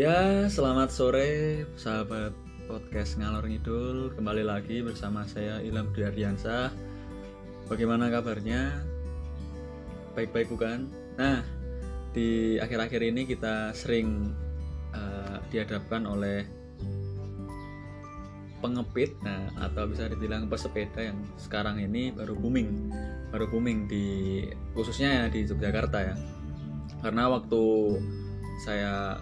Ya, selamat sore sahabat podcast Ngalor Ngidul Kembali lagi bersama saya Ilham Dwi Ardiansah Bagaimana kabarnya? Baik-baik bukan? Nah, di akhir-akhir ini kita sering uh, dihadapkan oleh pengepit nah atau bisa dibilang pesepeda yang sekarang ini baru booming baru booming di khususnya ya di Yogyakarta ya karena waktu saya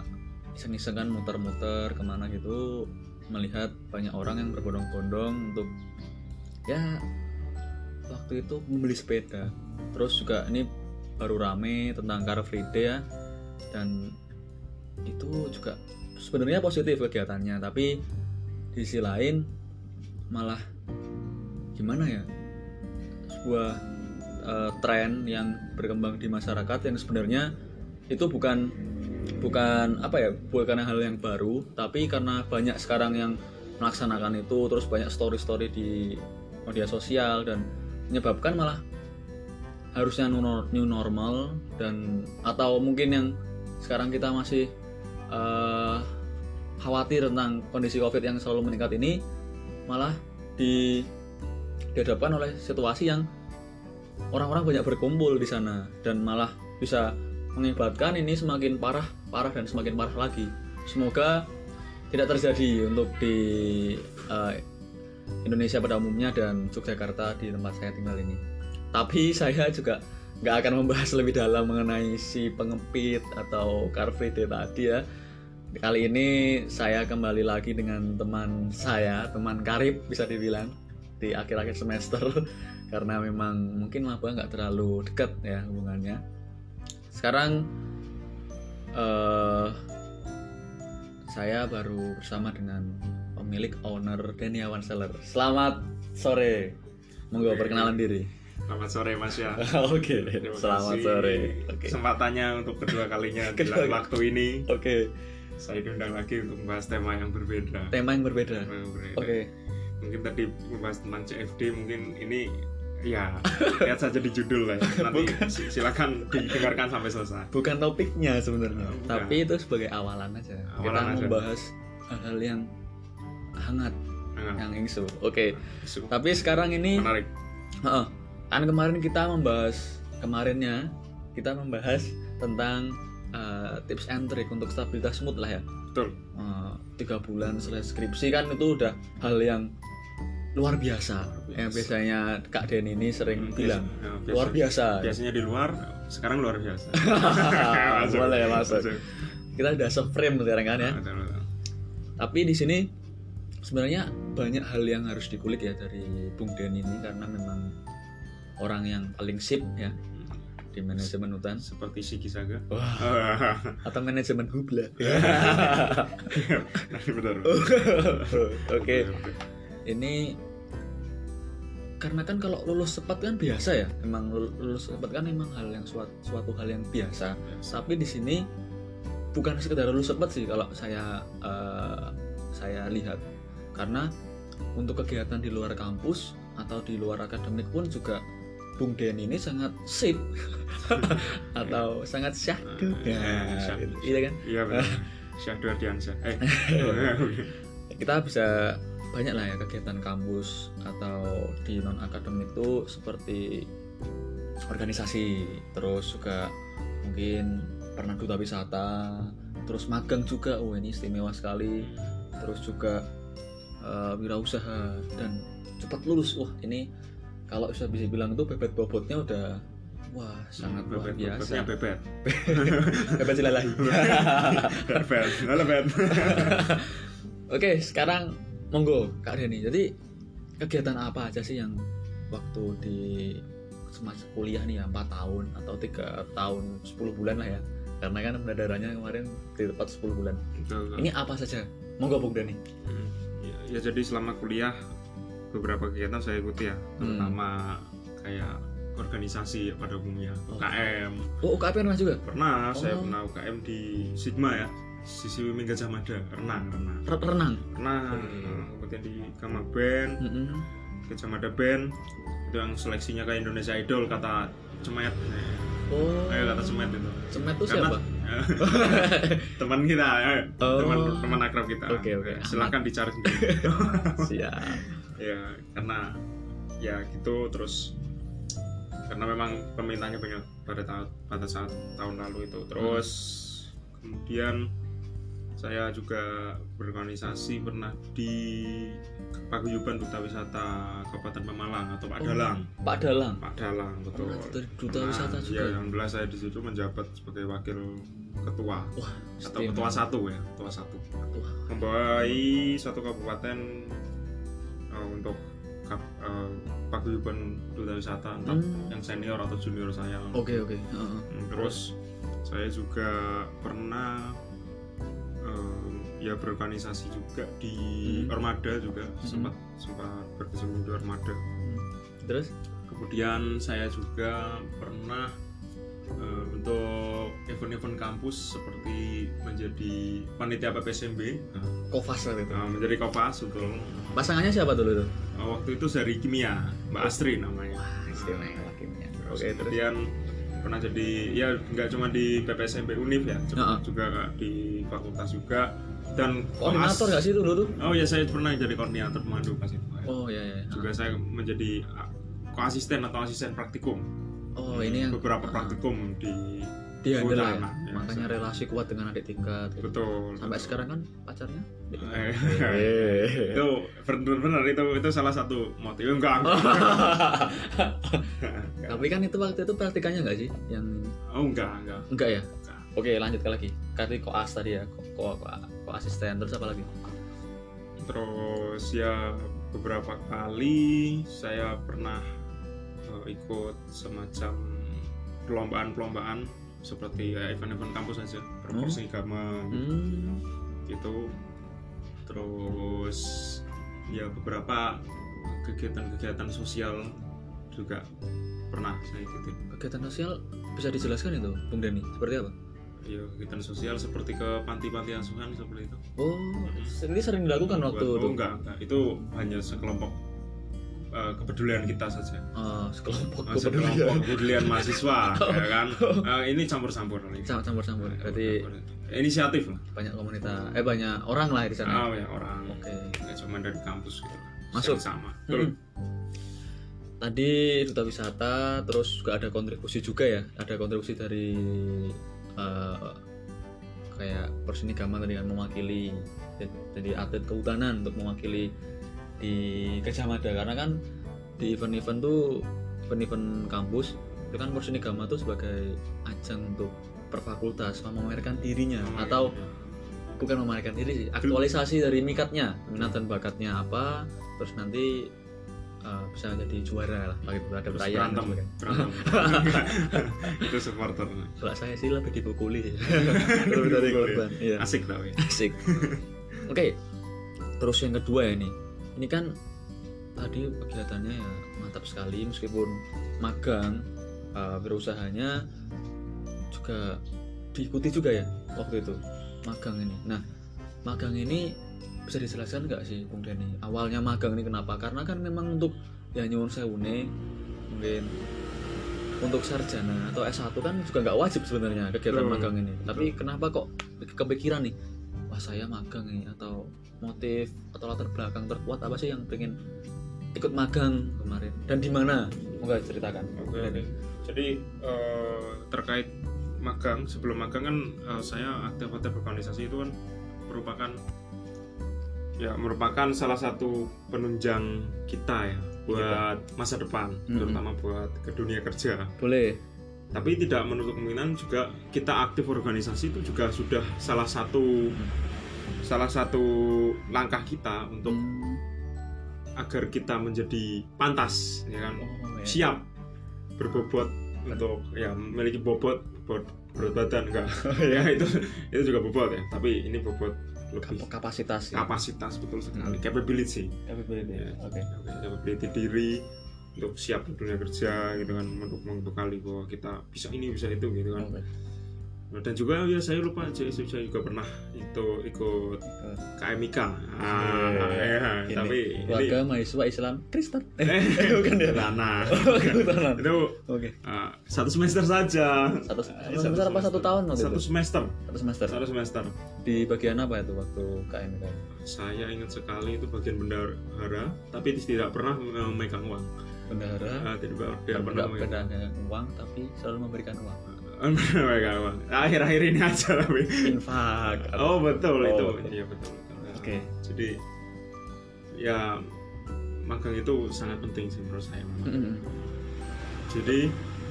iseng-iseng kan muter-muter ke mana gitu melihat banyak orang yang berbondong-bondong untuk ya waktu itu membeli sepeda. Terus juga ini baru rame tentang Car Free Day ya dan itu juga sebenarnya positif kegiatannya tapi di sisi lain malah gimana ya sebuah uh, tren yang berkembang di masyarakat yang sebenarnya itu bukan bukan apa ya bukan hal yang baru tapi karena banyak sekarang yang melaksanakan itu terus banyak story-story di media sosial dan menyebabkan malah harusnya new normal dan atau mungkin yang sekarang kita masih uh, khawatir tentang kondisi covid yang selalu meningkat ini malah di dihadapkan oleh situasi yang orang-orang banyak berkumpul di sana dan malah bisa mengibatkan ini semakin parah, parah dan semakin parah lagi. Semoga tidak terjadi untuk di uh, Indonesia pada umumnya dan Yogyakarta di tempat saya tinggal ini. Tapi saya juga nggak akan membahas lebih dalam mengenai si pengepit atau car free day tadi ya. Kali ini saya kembali lagi dengan teman saya, teman karib bisa dibilang di akhir-akhir semester karena memang mungkin laba nggak terlalu dekat ya hubungannya sekarang uh, saya baru bersama dengan pemilik owner Deniawan Seller. Selamat sore. Monggo perkenalan diri. Selamat sore Mas ya. Oke. okay. Selamat sore. Okay. Kesempatannya untuk kedua kalinya dalam waktu ini. Oke. Okay. Saya diundang lagi untuk membahas tema yang berbeda. Tema yang berbeda. Oke. Okay. Mungkin tadi membahas tentang CFD, mungkin ini Ya, lihat saja di judul lah. Ya. Nanti bukan. silakan didengarkan sampai selesai. Bukan topiknya sebenarnya, bukan. tapi itu sebagai awalan aja. Awalan Kita aja. membahas hal-hal yang hangat, hangat. yang ingsu. Oke. Okay. Tapi sekarang ini menarik. Uh, kan kemarin kita membahas kemarinnya kita membahas tentang uh, tips and trick untuk stabilitas mood lah ya. Betul. Uh, tiga bulan selesai skripsi kan itu udah hal yang luar biasa. Yang biasanya Kak Den ini sering hmm, bilang ya, biasa, luar biasa. Biasanya di luar, sekarang luar biasa. Boleh masuk. Kita udah seframe sekarang kan ya. Tapi di sini sebenarnya banyak hal yang harus dikulik ya dari Bung Den ini karena memang orang yang paling sip ya di manajemen hutan. Seperti Sigi Saga. Wah. atau manajemen hubla oke ini karena kan kalau lulus cepat kan biasa ya. Emang lulus cepat kan memang hal yang suatu, suatu hal yang biasa. Yes. tapi di sini bukan sekedar lulus cepat sih kalau saya uh, saya lihat. Karena untuk kegiatan di luar kampus atau di luar akademik pun juga Bung Den ini sangat sip. Atau sangat syahdu. Ya, ya, iya kan? Iya syahdu Ardiansyah. Eh. Kita bisa banyak lah ya kegiatan kampus atau di non akademik itu seperti organisasi terus juga mungkin pernah duta wisata terus magang juga. Oh ini istimewa sekali. Terus juga uh, wirausaha dan cepat lulus. Wah ini kalau bisa bisa bilang itu bebet bobotnya udah wah sangat luar biasa. bebet. Bebet silalahi bebet. Bebet. Oke sekarang monggo Kak Deni jadi kegiatan apa aja sih yang waktu di semasa kuliah nih ya? 4 tahun atau tiga tahun 10 bulan lah ya? Karena kan pendadarannya kemarin di tempat 10 bulan. Betul, ini apa saja? Monggo Bung Dani hmm, ya, ya jadi selama kuliah beberapa kegiatan saya ikuti ya. Terutama hmm. kayak organisasi pada umumnya UKM oh UKM pernah juga? Pernah oh. saya pernah UKM di Sigma ya sisi Mingga Jamada renang renang renang renang kemudian di Kama Band. Mm -hmm. ke Jamada Band. Itu yang seleksinya kayak Indonesia Idol kata Cemet. Oh. Ayo, kata acara semet itu. Cemet Karena- siapa? teman kita Oh. teman teman akrab kita. Oke, oke. silakan dicari sendiri. Siap. ya karena ya gitu terus karena memang permintaannya banyak pada tahun pada saat tahun lalu itu. Terus kemudian saya juga berorganisasi pernah di paguyuban duta wisata Kabupaten Pemalang atau Pak Dalang Pak Dalang. Pak Dalang betul Pernah duta Nah, wisata ya juga. yang belas saya di situ menjabat sebagai wakil ketua Wah, atau ketua satu ya ketua satu Wah, membawahi satu kabupaten uh, untuk kap, uh, paguyuban duta wisata entah Hmm. yang senior atau junior saya Oke oke. Heeh. Hmm, terus saya juga pernah um, ya berorganisasi juga di Hmm. Ormada juga sempat sempat berkecimpung di Ormada Terus? kemudian saya juga pernah uh, untuk event-event kampus seperti menjadi panitia PPSMB Kofas waktu itu. uh, menjadi kopas betul Pasangannya siapa dulu tuh? Uh, waktu itu dari kimia Mbak Astri namanya Istimewa kimia. Terus Oke terus. kemudian pernah jadi ya nggak cuma di PPSMP Unif ya juga, Heeh. juga di fakultas juga dan Koordinator nggak sih itu dulu oh ya saya pernah jadi koordinator pemandu pas itu Oh iya iya. juga saya menjadi uh, koasisten atau asisten praktikum Oh ini yang beberapa praktikum di dia handle ya. Ya. Makanya relasi kuat dengan adik tingkat. gitu. betul Sampai betul. sekarang kan pacarnya? Eh, itu benar-benar itu itu salah satu motif enggak enggak Tapi kan itu waktu itu praktikannya nggak sih? Yang ini? oh enggak enggak enggak ya? Oke lanjut ke lagi. Tadi koas tadi ya, ko, ko, ko- ko asisten terus apa lagi? terus ya beberapa kali saya pernah eh, ikut semacam perlombaan-perlombaan seperti ya, event-event kampus saja proporsi agama Hmm. gitu terus ya beberapa kegiatan-kegiatan sosial juga pernah saya ikutin Kegiatan sosial bisa dijelaskan itu, Bung Dani? Seperti apa? Ya kegiatan sosial seperti ke panti-panti asuhan seperti itu Oh, ini sering dilakukan waktu oh, itu. enggak enggak itu hanya sekelompok eh, kepedulian kita saja Oh, sekelompok Oh, sekelompok kepedulian. kepedulian mahasiswa ya kan Eh, ini campur-campur Campur-campur. Berarti inisiatif lah banyak komunitas, eh banyak orang lah di sana. oh ya orang Oke. nggak cuma dari kampus gitu Masuk. sama Hmm. Tadi duta wisata, terus juga ada kontribusi juga ya, ada kontribusi dari eh, kayak Persinigama tadi kan mewakili jadi atlet kehutanan untuk mewakili di Gajah Mada karena kan di event-event tuh event-event kampus itu kan Persinigama tuh sebagai ajang untuk per fakultas memamerkan dirinya Oh, atau iya. bukan memamerkan diri sih aktualisasi dari mikatnya minat dan bakatnya apa terus nanti uh, bisa jadi juara lah begitu ada perayaan berantem. sebagainya. berantem. Itu supporter. Kalau saya sih lebih dipukuli lebih dari korban iya. Asik tau ya. Asik. Oke terus yang kedua ya ini ini kan tadi kegiatannya ya mantap sekali meskipun magang uh, berusahanya juga diikuti juga ya waktu itu magang ini. Nah magang ini bisa dijelaskan nggak sih Bung Dani awalnya magang ini kenapa? Karena kan memang untuk ya nyuwun sewune mungkin untuk sarjana atau S1 kan juga nggak wajib sebenarnya kegiatan Betul. magang ini. Tapi kenapa kok kepikiran nih wah saya magang nih atau motif atau latar belakang terkuat apa sih yang pengen ikut magang kemarin? Dan di mana? Moga ceritakan Oke, oke. Jadi eh, terkait magang, sebelum magang kan eh, saya aktif-aktif organisasi itu kan merupakan ya merupakan salah satu penunjang kita ya buat masa depan, Mm-mm. terutama buat ke dunia kerja. boleh Tapi tidak menutup kemungkinan juga kita aktif organisasi itu juga sudah salah satu salah satu langkah kita untuk Hmm. agar kita menjadi pantas, ya kan? oh, ya. siap berbobot untuk ya memiliki bobot bobot berat badan enggak ya itu itu juga bobot ya tapi ini bobot kapasitas ya. kapasitas betul sekali Hmm. capability capability Ya. oke Oke, capability diri untuk siap di dunia kerja gitu kan untuk membekali bahwa kita bisa ini bisa itu gitu kan Oke. Dan juga ya saya lupa saya saya juga pernah itu ikut KMIK ah, ya, Ini, tapi ini mahasiswa Islam Kristen. Eh, bukan ya? Lana. Oh, itu oke. ah, satu semester saja. Satu Eh, semester apa satu tahun waktu satu itu? semester. Satu semester. Satu semester. Di bagian apa itu waktu KMK saya ingat sekali itu bagian bendahara tapi tidak pernah memegang uang. Bendahara? Ah, tidak, tidak pernah memegang uang tapi selalu memberikan uang akhir-akhir ini aja tapi. Infak. Oh betul Oh, itu betul. iya betul, betul. Oke. jadi ya magang itu sangat penting sih menurut saya memang. Mm-mm. jadi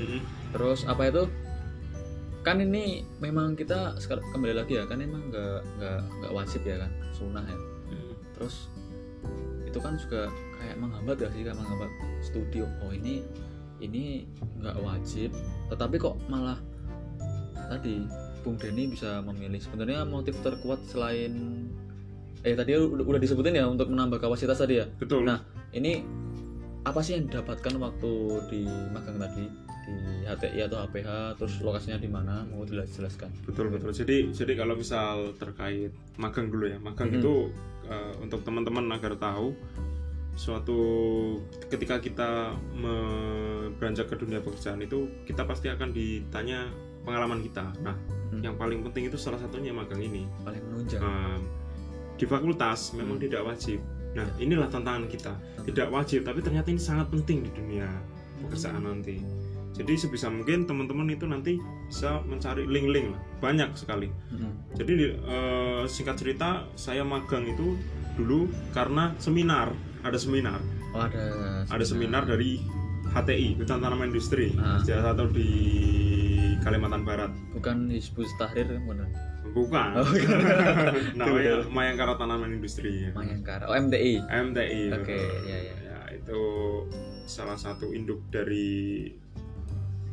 mm, terus apa itu? Kan ini memang kita kembali lagi ya kan emang nggak nggak nggak wajib ya kan? Sunnah ya. Mm, terus itu kan juga kayak menghambat gak sih kayak menghambat studio. Oh ini ini nggak wajib. Tetapi kok malah tadi Bung Denny bisa memilih. Sebenarnya motif terkuat selain eh tadi udah, udah disebutin ya untuk menambah kapasitas tadi ya? Betul. Nah, ini apa sih yang didapatkan waktu di magang tadi? Di HTI atau HPH terus lokasinya di mana? Mau dijelaskan betul betul. Jadi jadi kalau misal terkait magang dulu ya. Magang Mhm. itu eh, untuk teman-teman agar tahu suatu ketika kita beranjak ke dunia pekerjaan itu kita pasti akan ditanya pengalaman kita nah Hmm. yang paling penting itu salah satunya magang ini paling menunjang Um, di fakultas memang Hmm. tidak wajib. Nah, inilah tantangan kita. Tidak wajib, tapi ternyata ini sangat penting di dunia pekerjaan nanti. Jadi sebisa mungkin teman-teman itu nanti bisa mencari link-link banyak sekali. Mm-mm. Jadi di- eh, singkat cerita saya magang itu dulu karena seminar, ada seminar, oh ada ada seminar dari HTI Hutan Tanaman Industri, Ah. salah satu di Kalimantan Barat. bukan Hizbut Tahrir kan benar Bukan. Oh, bukan. Namanya Mayangkara Tanaman Industri. Mayangkara oh MTI MTI. Oke, betul. iya, iya. Ya, itu salah satu induk dari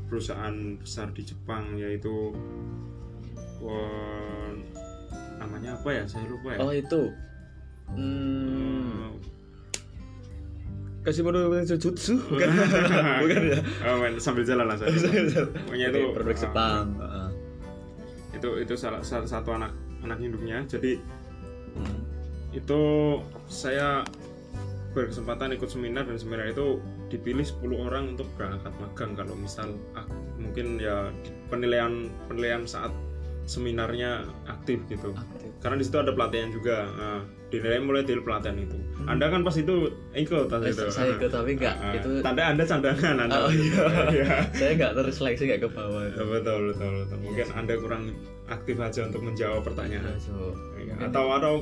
perusahaan besar di Jepang yaitu eh, namanya apa ya? Saya lupa ya. oh itu hmm, kasih menu Jujutsu bukan bukan ya Oh, men, sambil jalan lah saya. Pokoknya itu produk eh, Jepang Heeh. itu itu salah, salah satu anak anak induknya. Jadi Hmm. itu saya berkesempatan ikut seminar dan seminar itu dipilih 10 orang untuk berangkat magang kalau misal ah, mungkin ya penilaian penilaian saat seminarnya aktif gitu. Aktif. karena di situ ada pelatihan juga. Nah, dinilai mulai dari pelatihan itu. Anda kan pas itu ikut pas Eh, itu. saya ikut tapi enggak Ah, ah. itu tanda anda candangan anda. Oh, iya. Iya. saya nggak terseleksi nggak ke bawah. Ya, betul betul betul. Mungkin Iya. anda kurang aktif aja untuk menjawab pertanyaan. Ya, so, Ya, mungkin atau atau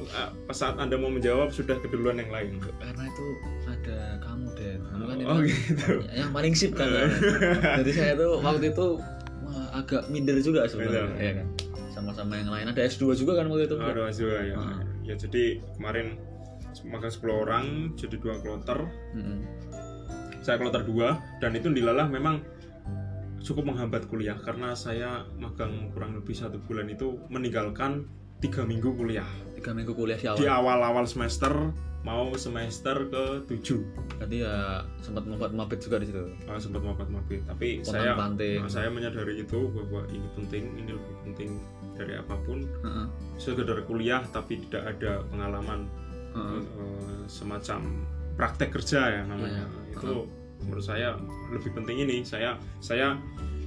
pas saat anda mau menjawab sudah keduluan yang lain? Karena itu ada kamu deh kamu kan itu oh kan gitu. yang paling sip kan jadi saya tuh waktu itu wah, agak minder juga sebenarnya ya kan sama-sama yang lain ada S2 juga kan waktu itu Oh, ada juga ya. Ah. Ya jadi kemarin makan 10 orang jadi dua kloter. Mm-mm. Saya kloter dua dan itu dilalah memang cukup menghambat kuliah karena saya magang kurang lebih satu bulan itu meninggalkan tiga minggu kuliah tiga minggu kuliah di awal di awal-awal semester mau semester ke tujuh tadi ya sempat membuat mabit juga di situ Ah, sempat mapat mabit tapi Pontang saya panting. ah, saya menyadari itu bahwa ini penting ini lebih penting dari apa pun. Heeh, sekedar kuliah tapi tidak ada pengalaman heeh. eh, semacam praktek kerja ya namanya. Iya. itu menurut saya lebih penting ini. Saya saya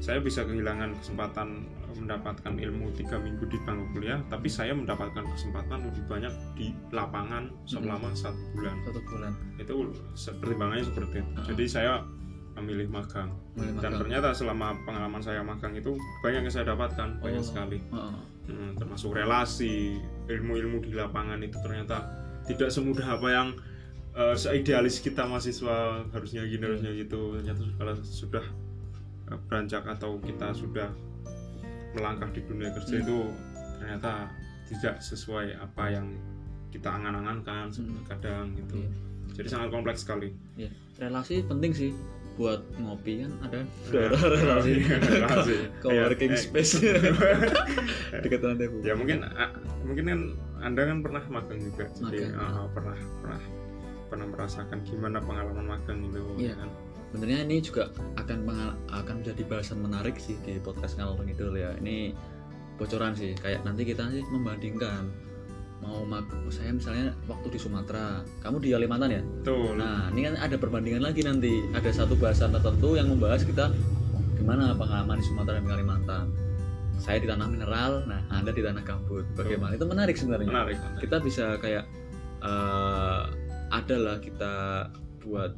saya bisa kehilangan kesempatan mendapatkan ilmu tiga minggu di bangku kuliah tapi saya mendapatkan kesempatan lebih banyak di lapangan selama satu bulan. Satu bulan. Itu pertimbangannya seperti itu. Ah. jadi saya memilih magang mulai dan magang. ternyata selama pengalaman saya magang itu banyak yang saya dapatkan banyak Oh. sekali Heeh. Hmm, termasuk relasi ilmu-ilmu di lapangan itu ternyata tidak semudah apa yang eh, seidealis kita mahasiswa harusnya gini Hmm. harusnya gitu ternyata kalau sudah eh, beranjak atau kita sudah melangkah di dunia kerja Hmm. itu ternyata tidak sesuai apa yang kita angan-angankan Hmm. kadang gitu Iya. jadi sangat kompleks sekali Iya. relasi penting sih buat ngopi kan ada co-working Ya, eh. space. Dekat nanti bu ya mungkin mungkin kan anda kan pernah magang juga. Jadi Magang. ah, pernah pernah pernah merasakan gimana pengalaman magang itu Iya. ya kan? Sebenarnya ini juga akan akan menjadi bahasan menarik sih di podcast ngalor ngidul ya. Ini bocoran sih kayak nanti kita sih membandingkan mau mag saya misalnya waktu di Sumatera kamu di Kalimantan ya? Betul. Nah ini kan ada perbandingan lagi nanti. Ada satu bahasan tertentu yang membahas kita oh, gimana pengalaman di Sumatera dan Kalimantan. Saya di tanah mineral nah anda di tanah gambut. Bagaimana? Itu menarik sebenarnya. Menarik, menarik. kita bisa kayak eh ada lah kita buat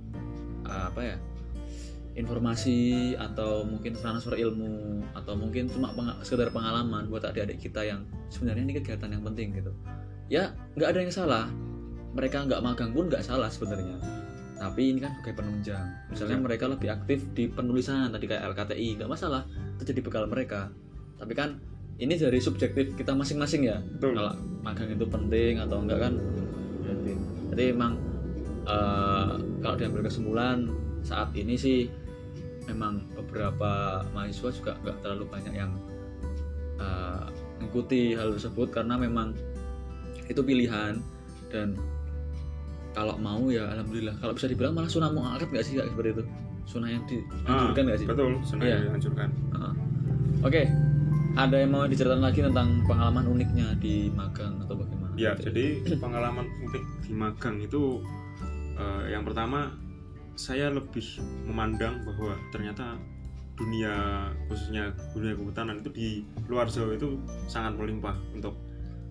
eh, apa ya informasi atau mungkin transfer ilmu atau mungkin cuma penga- sekedar pengalaman buat adik-adik kita yang sebenarnya ini kegiatan yang penting gitu. Ya nggak ada yang salah. Mereka nggak magang pun nggak salah sebenarnya. Tapi ini kan sebagai penunjang. Misalnya Betul. mereka lebih aktif di penulisan tadi kayak LKTI nggak masalah. Itu jadi bekal mereka. Tapi kan ini dari subjektif kita masing-masing ya. Betul. Kalau magang itu penting atau enggak kan? Jadi, emang eh, kalau diambil kesimpulan saat ini sih memang beberapa mahasiswa juga nggak terlalu banyak yang eh, mengikuti hal tersebut karena memang itu pilihan dan kalau mau ya alhamdulillah kalau bisa dibilang malah sunah muakat nggak sih kayak seperti itu sunah yang dianjurkan nggak sih Ah, betul sebenarnya Iya. dianjurkan Heeh. Oke, ada yang mau diceritakan lagi tentang pengalaman uniknya di magang atau bagaimana? Ya, jadi pengalaman unik di magang itu eh, yang pertama saya lebih memandang bahwa ternyata dunia khususnya dunia kehutanan itu di luar Jawa itu sangat melimpah untuk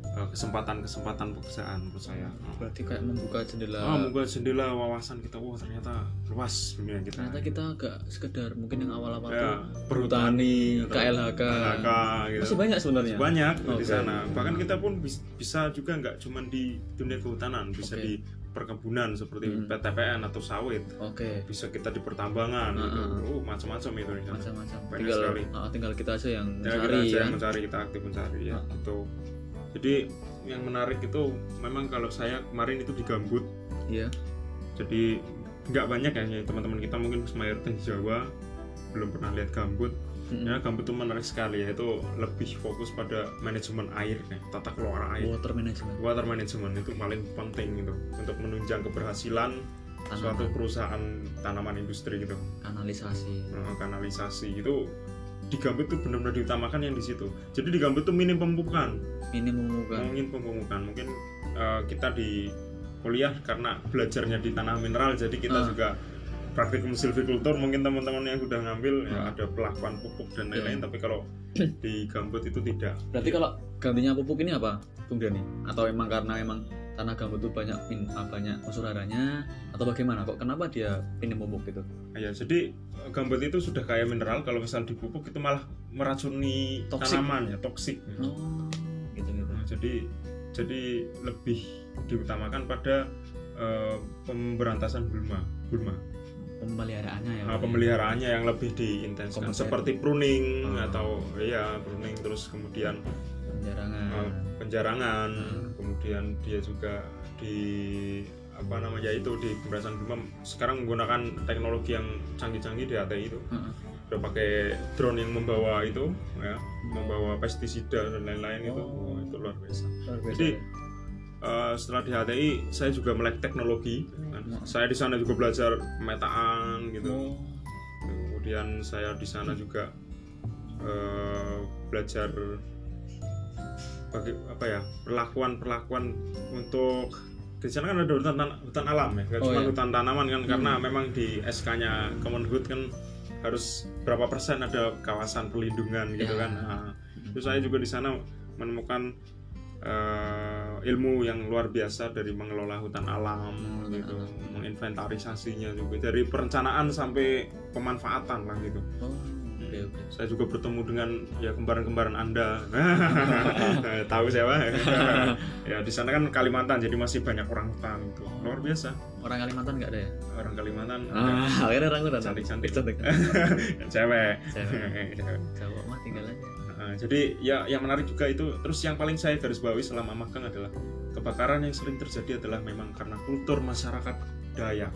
eh, kesempatan-kesempatan pekerjaan menurut saya. Berarti kayak membuka jendela. Ah, membuka jendela wawasan kita, wah ternyata luas dunia kita. Ternyata kita agak sekedar mungkin yang awal-awal Ya, perhutani, atau KLHK. KLHK gitu. Masih banyak sebenarnya. banyak di Oke. sana bahkan kita pun bis- bisa juga nggak cuma di dunia kehutanan bisa Oke. di perkebunan seperti Hmm. PTPN atau sawit Oke, bisa kita di pertambangan Ah, gitu. ah. Oh, macam-macam itu di sana macam-macam. Tinggal sekali. ah, tinggal kita aja yang Ya, kita mencari aja ya. yang mencari kita aktif mencari ya Ah. gitu jadi yang menarik itu memang kalau saya kemarin itu di Gambut Iya. jadi nggak banyak ya teman-teman kita mungkin mayoritas di Jawa belum pernah lihat Gambut Mm-mm. ya Gambut itu menarik sekali ya itu lebih fokus pada manajemen air ya, tata kelola air Water management. water management itu paling penting gitu untuk menunjang keberhasilan suatu Tanaman, perusahaan tanaman industri gitu kanalisasi. Eh, kanalisasi itu di Gambut itu benar-benar diutamakan yang di situ jadi di Gambut itu minim pemupukan Ini memukan. mungkin pemupukan mungkin eh, kita di kuliah karena belajarnya di tanah mineral jadi kita Ah. juga praktikum silvicultur mungkin teman-teman yang sudah ngambil ya Ah. ada pelakuan pupuk dan Oke. lain-lain tapi kalau di Gambut itu tidak Berarti kalau gantinya pupuk ini apa, Bung Dani? Atau memang karena memang tanah gambut itu banyak min, ah, banyak unsur haranya atau bagaimana? Kok kenapa dia ini pupuk gitu? Ya, jadi eh, gambut itu sudah kayak mineral. Kalau misal dipupuk itu malah meracuni Toksik. tanaman ya, toksik. Oh, gitu gitu. Nah, jadi jadi lebih diutamakan pada eh, pemberantasan bulma, bulma. Pemeliharaannya ya. Nah, ya? pemeliharaannya yang lebih diintensifkan Komersial. seperti pruning Ah. atau ya pruning terus kemudian penjarangan. eh, penjarangan, Hmm. kemudian dia juga di apa namanya itu di pemberantasan bulma sekarang menggunakan teknologi yang canggih-canggih di ATI itu Heeh. udah pakai drone yang membawa itu ya membawa pestisida dan lain-lain itu Oh. Itu luar biasa Luar biasa Jadi, ya. Eh, setelah di HTI saya juga melek teknologi kan. Saya di sana juga belajar pemetaan gitu Oh, kemudian saya di sana juga eh, belajar bagi apa ya perlakuan perlakuan untuk di sana kan ada hutan tan- hutan alam ya nggak Oh, cuma iya. hutan tanaman kan karena Hmm. memang di SK-nya Kemenhut kan harus berapa persen ada kawasan pelindungan gitu Ya. kan Nah, terus saya juga di sana menemukan eh, ilmu yang luar biasa dari mengelola hutan alam Mengelola gitu hutan menginventarisasinya juga dari perencanaan sampai pemanfaatan lah gitu oh, oke oke. saya juga bertemu dengan ya kembaran-kembaran anda tahu saya Pak. ya di sana kan Kalimantan jadi masih banyak orang hutan itu luar biasa Orang Kalimantan nggak ada ya? orang Kalimantan Ah, akhirnya orang udah Cantik-cantik. Cantik. cewek Cewek. Cewek. Jawa mah tinggal aja. Nah, jadi ya yang menarik juga itu terus yang paling saya garis bawahi selama magang adalah kebakaran yang sering terjadi adalah memang karena kultur masyarakat Dayak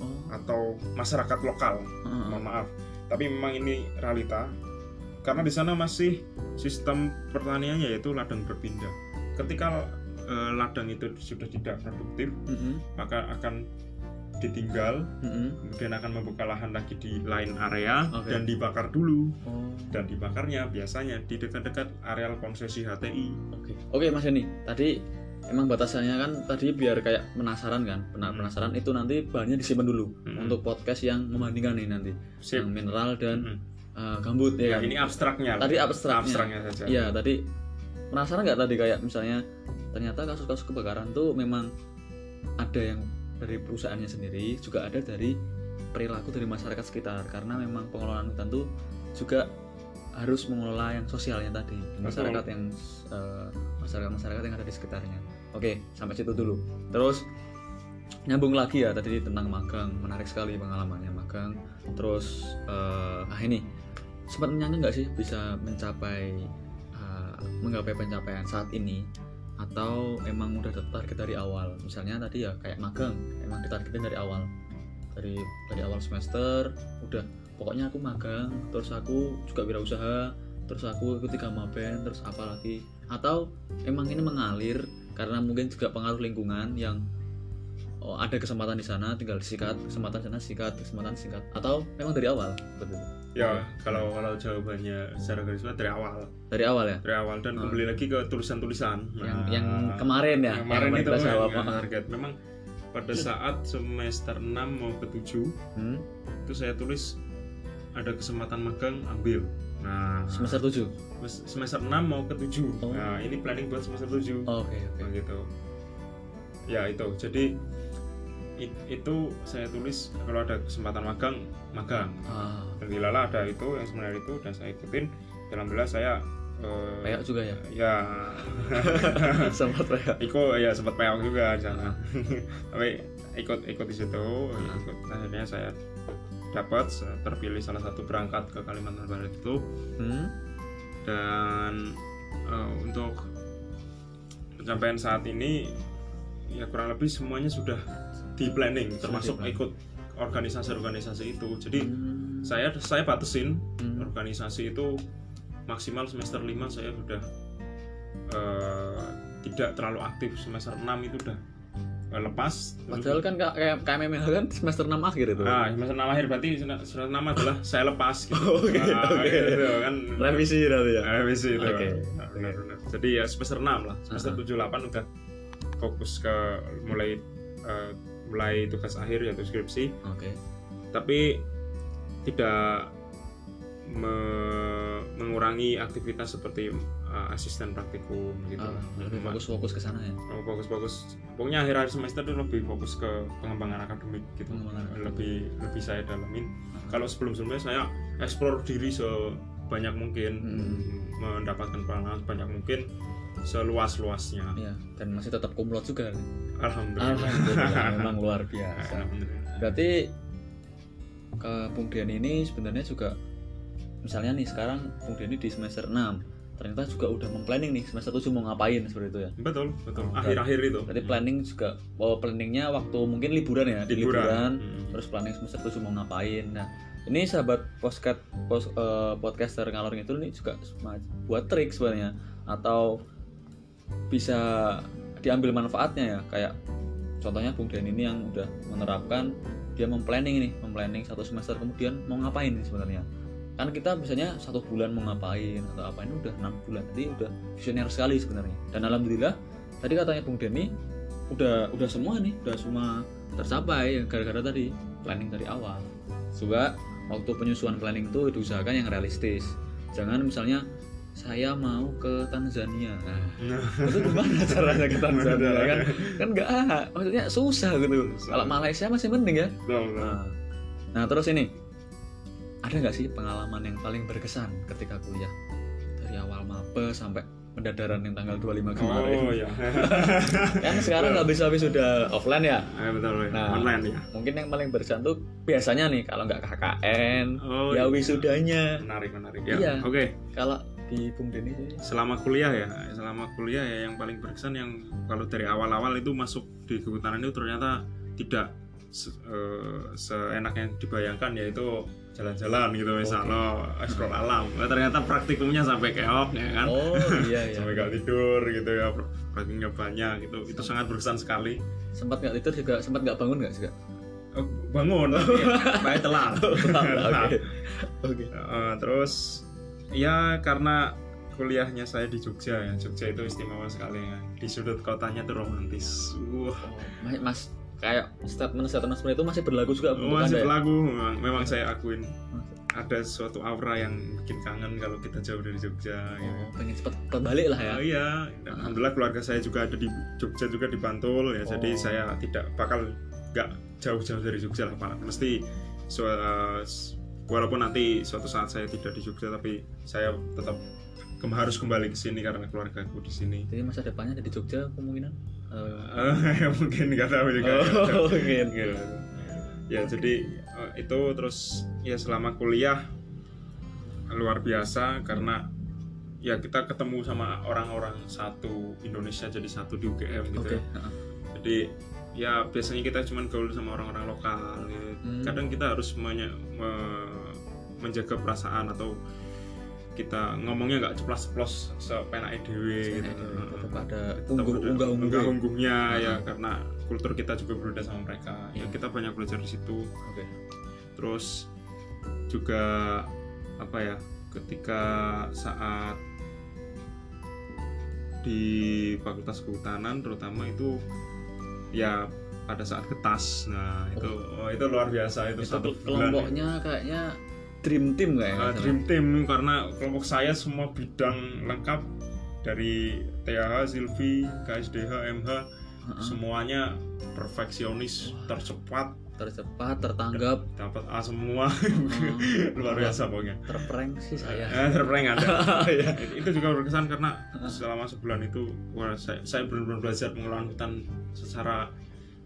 Oh. atau masyarakat lokal heeh. mohon maaf tapi memang ini realita karena di sana masih sistem pertaniannya yaitu ladang berpindah ketika eh, ladang itu sudah tidak produktif Mm-mm. maka akan ditinggal Mm-mm. kemudian akan membuka lahan lagi di lain area Oke. dan dibakar dulu Oh, dan dibakarnya biasanya di dekat-dekat areal konsesi HTI oke. Oke, Mas Yoni. Tadi emang batasannya kan tadi biar kayak penasaran kan. Pena- Hmm. Penasaran itu nanti bahannya disimpan dulu Hmm. untuk podcast yang membandingkan nih nanti. Sip. Yang mineral dan Mm. eh, gambut ya Ya, kan. ini abstraknya Tadi abstraknya. abstraknya saja Iya, tadi penasaran nggak tadi kayak misalnya ternyata kasus-kasus kebakaran tuh memang ada yang dari perusahaannya sendiri, juga ada dari perilaku dari masyarakat sekitar karena memang pengelolaan hutan tuh juga harus mengelola yang sosialnya tadi masyarakat yang eh, masyarakat-masyarakat yang ada di sekitarnya. Oke, sampai situ dulu. Terus nyambung lagi ya tadi tentang magang, menarik sekali pengalamannya magang. Terus eh, ah ini sempat menyangka nggak sih bisa mencapai uh, menggapai pencapaian saat ini atau emang udah target dari awal. Misalnya tadi ya kayak magang. Emang ditargetin dari awal. Dari dari awal semester udah. Pokoknya aku magang terus aku juga wirausaha terus aku ikut tiga maben terus apa lagi. Atau emang ini mengalir karena mungkin juga pengaruh lingkungan yang oh, ada kesempatan di sana tinggal disikat kesempatan sana sikat kesempatan sikat. Atau memang dari awal betul ya kalau kalau jawabannya secara garis besar dari awal. Dari awal ya? Dari awal dan Oh. kembali lagi ke tulisan-tulisan. Yang Nah, yang kemarin ya yang kemarin itu kita jawab yang target. Memang pada saat semester 6 mau ke 7 Hmm, itu saya tulis ada kesempatan magang ambil. Nah semester 7 mes- semester 6 mau ke 7 Oh. nah ini planning buat semester 7 oke oke. Nah, gitu. Ya itu. Jadi it- itu saya tulis kalau ada kesempatan magang magang. Ah. Ada itu yang sebenarnya itu dan saya ikutin. Alhamdulillah saya eh, kayak juga ya? Ya. Sempat kayak ikut ya sempat peok juga di sana tapi ikut ikut di situ ikut. Akhirnya saya dapat saya terpilih salah satu berangkat ke Kalimantan Barat itu. Hmm? dan eh, untuk pencapaian saat ini ya kurang lebih semuanya sudah di planning termasuk ikut organisasi-organisasi itu jadi Hmm. saya saya batasin Hmm. organisasi itu maksimal semester 5 saya sudah eh, tidak terlalu aktif semester 6 itu udah eh, lepas padahal kan ka- kayak KMMH kan semester 6 akhir itu nah semester 6 akhir berarti semester 6 adalah saya lepas gitu Oke, Nah, oke. gitu kan revisi berarti ya revisi itu Oke. Nah, benar-benar. jadi ya semester 6 lah semester. 7 8 udah fokus ke mulai eh, mulai tugas akhir yaitu skripsi. Oke. Tapi tidak me- mengurangi aktivitas seperti uh, asisten praktikum gitu. Ah, lebih fokus fokus ke sana ya? Oh, fokus-fokus. Pokoknya akhir akhir semester itu lebih fokus ke pengembangan akademik gitu. Pengembangan akademik. lebih lebih saya dalamin. Kalau sebelum sebelumnya saya explore diri sebanyak mungkin. Hmm. mendapatkan pengalaman sebanyak mungkin seluas luasnya Iya, dan masih tetap kumlot juga. alhamdulillah Alhamdulillah, memang luar biasa. Alhamdulillah. Berarti ke Bung Dian ini sebenarnya juga misalnya nih sekarang Bung Dian ini di semester 6 ternyata juga udah memplanning nih semester 7 mau ngapain seperti itu ya. betul betul Oh, akhir-akhir itu Berarti planning juga oh planningnya waktu mungkin liburan ya, di Liburan. Hmm. terus planning semester 7 mau ngapain. Nah, ini sahabat podcast pos, eh, podcaster ngalor itu nih juga buat trik sebenarnya atau bisa diambil manfaatnya ya. Kayak contohnya Bung Dian ini yang udah menerapkan dia memplanning ini memplanning satu semester. Kemudian mau ngapain sebenarnya? Kan kita biasanya satu bulan mau ngapain atau apa ini udah enam bulan. Jadi udah visioner sekali sebenarnya. Dan alhamdulillah tadi katanya Bung Denny udah udah semua nih udah semua tercapai gara-gara tadi planning dari awal. Juga waktu penyusunan planning itu diusahakan yang realistis. Jangan misalnya saya mau ke Tanzania. Nah, Nah, itu gimana caranya ke Tanzania kan? Kan nggak maksudnya susah gitu. Kalau Malaysia masih mending ya. Betul, betul. nah, nah terus ini. Ada nggak sih pengalaman yang paling berkesan ketika kuliah? Dari awal maba sampai pendadaran yang tanggal 25 kemarin. Oh ya kan sekarang nggak bisa sudah offline ya? Eh, betul Nah. online ya mungkin yang paling berkesan tuh biasanya nih kalau nggak KKN Oh, ya iya. wisudanya. Menarik menarik ya. Iya. oke. Kalau di Bung Denny. Sih selama kuliah ya selama kuliah ya yang paling berkesan yang kalau dari awal-awal itu masuk di kehutanan itu ternyata tidak se- eh, seenak yang dibayangkan yaitu jalan-jalan gitu misalnya explore alam. Nah, ternyata praktikumnya sampai keok ya kan? Oh iya iya sampai gak tidur gitu ya praktikumnya banyak gitu. Itu sangat berkesan sekali. Sempat nggak tidur juga sempat nggak bangun nggak juga? Oh, bangun. Tapi main telat Telat. Oke. Oke. Eh, terus ya karena kuliahnya saya di Jogja ya Jogja itu istimewa sekali ya di sudut kotanya tuh romantis wah Oh, Mas, kayak statement statement seperti itu masih berlaku juga untuk masih Anda ya? berlagu memang, memang saya akuin ada suatu aura yang bikin kangen kalau kita jauh dari Jogja gitu. Oh, pengen cepet kembali lah ya. Oh iya, alhamdulillah keluarga saya juga ada di Jogja juga di Bantul ya. Jadi Oh. saya tidak bakal nggak jauh-jauh dari Jogja lah Pak. Mesti su- uh, walaupun nanti suatu saat saya tidak di Jogja tapi saya tetap kem- harus kembali ke sini karena keluargaku di sini. Jadi masa depannya ada di Jogja kemungkinan? Eh, mungkin nggak tahu juga. Oh, mungkin. Gitu. Ya jadi eh, itu terus ya selama kuliah luar biasa karena ya kita ketemu sama orang-orang satu Indonesia jadi satu di UGM gitu. Oke. ya. Jadi ya biasanya kita cuman gaul sama orang-orang lokal. gitu. Hmm. Kadang kita harus me- menjaga perasaan atau kita ngomongnya nggak ceplas-ceplos sepenake dewe gitu. Tetap ada Tetap ungguh ada unggah unggah. unggah-unggungnya ya karena kultur kita juga berbeda sama mereka. Ya kita banyak belajar di situ. Oke. Terus juga apa ya? Ketika saat di Fakultas Kehutanan terutama itu ya pada saat ketas. Nah, itu oh, itu luar biasa itu, Itu satu kelompoknya kayaknya dream team kayak Uh, dream team karena kelompok saya semua bidang lengkap dari TH, Silvi, KSDH, MH semuanya perfeksionis, tercepat, tercepat, tertanggap, dapat A semua. Hmm. Luar biasa pokoknya. terprank sih saya. Eh, terprank ada. Iya. itu juga berkesan karena selama sebulan itu wah, saya, saya benar-benar belajar pengelolaan hutan secara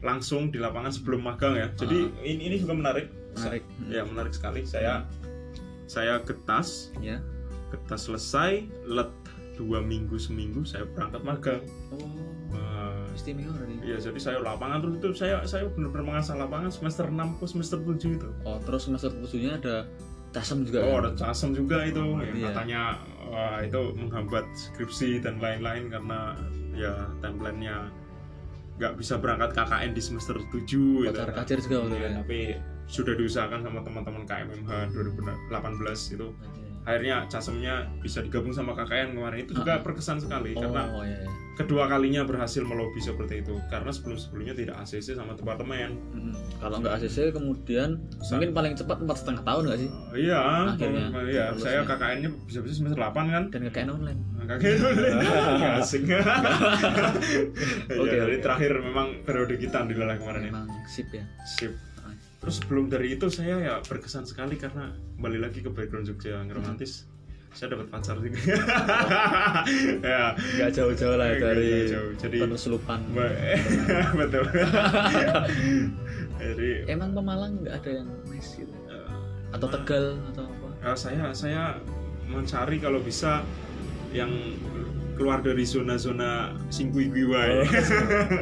langsung di lapangan sebelum magang ya. Jadi ini, ini juga menarik. Menarik. Ya menarik sekali. Saya saya ketas Ya. kita selesai let dua minggu seminggu saya berangkat magang Oh, Wah, istimewa iya jadi saya lapangan terus itu saya saya benar-benar mengasah lapangan semester 6 ke semester 7 itu Oh, terus semester tujuhnya ada tasem juga. oh kan? ada casem juga itu yang iya. katanya wah, itu menghambat skripsi dan lain-lain karena ya timelinenya nggak bisa berangkat KKN di semester 7 gitu Pacar kacer juga Iya, ya. tapi sudah diusahakan sama teman-teman KMMH 2018 itu. Akhirnya casemnya bisa digabung sama KKN kemarin. Itu juga berkesan sekali Oh, karena iya, iya. kedua kalinya berhasil melobi seperti itu. Karena sebelum sebelumnya tidak ACC sama departemen. Mm-mm. Kalau nggak ACC kemudian Sa- mungkin paling cepat empat setengah tahun nggak sih? Oh, iya. Akhirnya, oh, iya saya KKN-nya bisa-bisa semester 8 kan? Dan KKN online. KKN online. Nggak asing. Ya, Oke, jadi terakhir memang periode kita di kemarin ya. Memang sip ya. sip terus sebelum dari itu saya ya berkesan sekali karena kembali lagi ke background Jogja yang romantis saya dapat pacar juga ya Nggak jauh-jauh lah dari. Jadi- penelusupan. Ba- betul jadi Emang Pemalang nggak ada yang nice gitu? eh, Atau Tegal atau apa? eh, saya saya mencari kalau bisa yang keluar dari zona-zona singkui gue wae.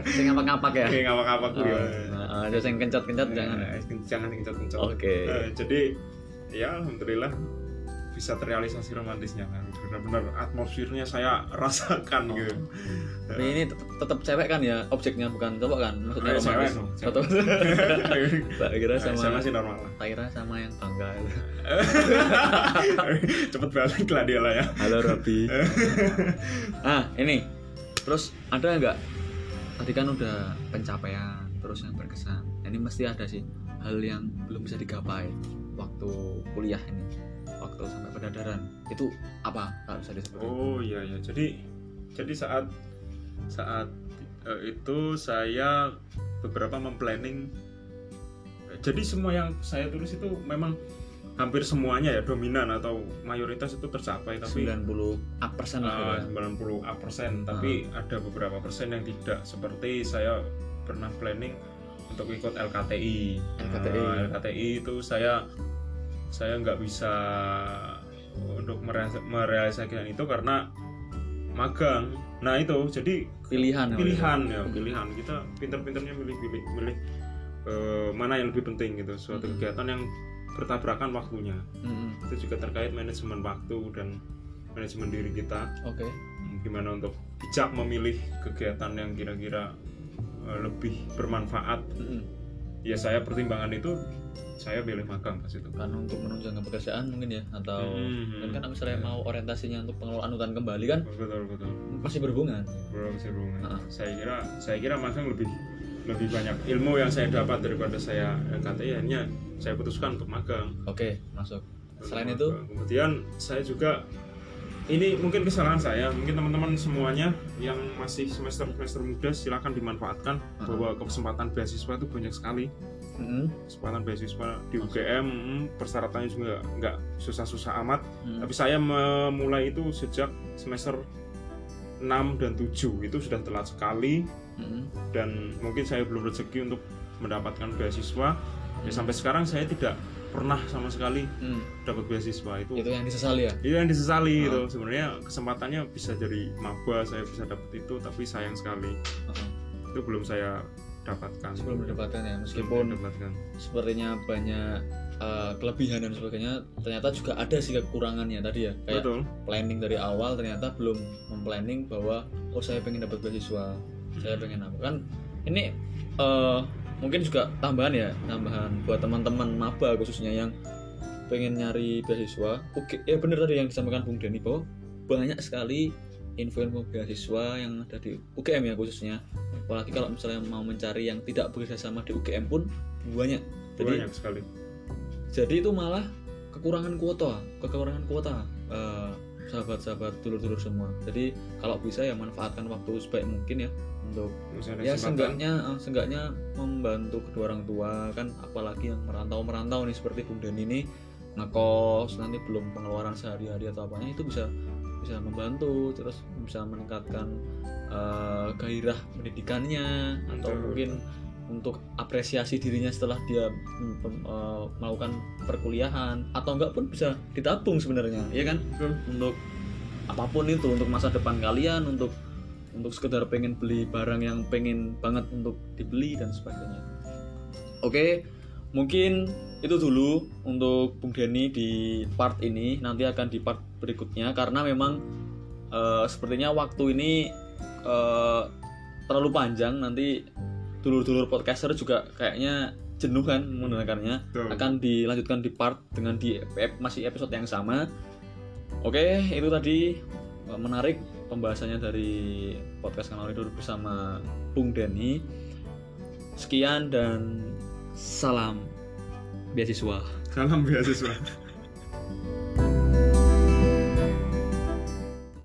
Sing ngapak-ngapak ya? Kayak ngapak-ngapak Oh, gue. nah, ada yang kencat-kencat jangan. ya? Eh, jangan kencot-kencot. Oke. Eh, jadi ya alhamdulillah bisa terrealisasi romantisnya kan. Benar-benar atmosfernya saya rasakan Oh. gitu. Tapi ini tetap, tetap cewek kan ya objeknya bukan cowok kan? Maksudnya Eh, cewek. Atau tak kira saya sama masih normal lah. tak kira sama yang bangga. Cepet balik lah dia lah ya. Halo Robi. ah ini terus ada nggak? Tadi kan udah pencapaian terus yang berkesan. Ini mesti ada sih hal yang belum bisa digapai waktu kuliah ini, waktu sampai pendadaran. Itu apa? Kalau bisa disebut? Oh iya ya. Jadi jadi saat saat eh, itu saya beberapa memplanning. Jadi semua yang saya tulis itu memang hampir semuanya ya dominan atau mayoritas itu tercapai tapi 90 persen lah. eh, gitu ya. 90 persen tapi ada beberapa persen yang tidak seperti saya pernah planning untuk ikut LKTI LKTI. Nah, LKTI itu saya saya nggak bisa untuk merealis- merealisasikan itu karena magang nah itu jadi Pilihan. ya, pilihan ya pilihan kita pinter-pinternya milih-milih milih eh, mana yang lebih penting gitu suatu Hmm. kegiatan yang bertabrakan waktunya Mm-mm. itu juga terkait manajemen waktu dan manajemen diri kita Oke. gimana untuk bijak memilih kegiatan yang kira-kira lebih bermanfaat. Mm-mm. ya saya pertimbangan itu saya pilih magang pas itu. Kan untuk menunjang pekerjaan mungkin ya atau Hmm, kan kan misalnya ya. mau orientasinya untuk pengelolaan hutan kembali kan? Betul betul. Masih berhubungan? Belum sih belum Ah. saya kira saya kira magang lebih lebih banyak ilmu yang saya dapat daripada saya LKTI akhirnya saya putuskan untuk magang. Oke masuk. Selain Untuk itu? Magang. kemudian saya juga ini mungkin kesalahan saya mungkin teman-teman semuanya yang masih semester semester muda silahkan dimanfaatkan Ah. bahwa kesempatan beasiswa itu banyak sekali Mm-mm. kesempatan beasiswa di UGM mm, persyaratannya juga nggak susah-susah amat Mm. tapi saya memulai itu sejak semester 6 dan 7 itu sudah telat sekali Mm-mm. dan mungkin saya belum rezeki untuk mendapatkan beasiswa ya Hmm. sampai sekarang saya tidak pernah sama sekali Mm. dapat beasiswa itu. Itu yang disesali ya? Itu yang disesali Ah. itu. Sebenarnya kesempatannya bisa jadi maba saya bisa dapat itu tapi sayang sekali. Heeh. itu belum saya dapatkan. Sebelum mendapatkan ya Belum meskipun mendapatkan sepertinya banyak uh, kelebihan dan sebagainya ternyata juga ada sih kekurangannya tadi ya. Kayak betul. planning dari awal ternyata belum memplanning bahwa oh saya pengen dapat beasiswa saya pengen apa. Kan ini uh, mungkin juga tambahan ya tambahan buat teman-teman maba khususnya yang pengen nyari beasiswa. Oke ya benar tadi yang disampaikan Bung Denny bahwa banyak sekali info-info beasiswa yang ada di UGM ya khususnya. Apalagi kalau misalnya mau mencari yang tidak bekerja sama di UGM pun banyak. Jadi banyak sekali. jadi itu malah kekurangan kuota kekurangan kuota. Eh, sahabat-sahabat dulur-dulur semua. Jadi kalau bisa ya manfaatkan waktu sebaik mungkin ya. Untuk Misalnya ya seenggaknya eh, seenggaknya membantu kedua orang tua kan apalagi yang merantau merantau nih seperti Bung Dan ini ngekos nanti belum pengeluaran sehari-hari atau apanya itu bisa bisa membantu terus bisa meningkatkan eh, gairah pendidikannya atau Betul. mungkin untuk apresiasi dirinya setelah dia eh, melakukan perkuliahan atau enggak pun bisa ditabung sebenarnya ya kan? Betul. untuk apa pun itu untuk masa depan kalian untuk untuk sekedar pengen beli barang yang pengen banget untuk dibeli dan sebagainya. Oke mungkin itu dulu untuk Bung Denny di part ini. Nanti akan di part berikutnya karena memang eh, sepertinya waktu ini eh, terlalu panjang. Nanti dulur-dulur podcaster juga kayaknya jenuh kan mendengarkannya. Betul. akan dilanjutkan di part dengan di ep- masih episode yang sama. Oke itu tadi eh, menarik pembahasannya dari podcast kanal tidur bersama Bung Denny. Sekian dan salam beasiswa. Salam beasiswa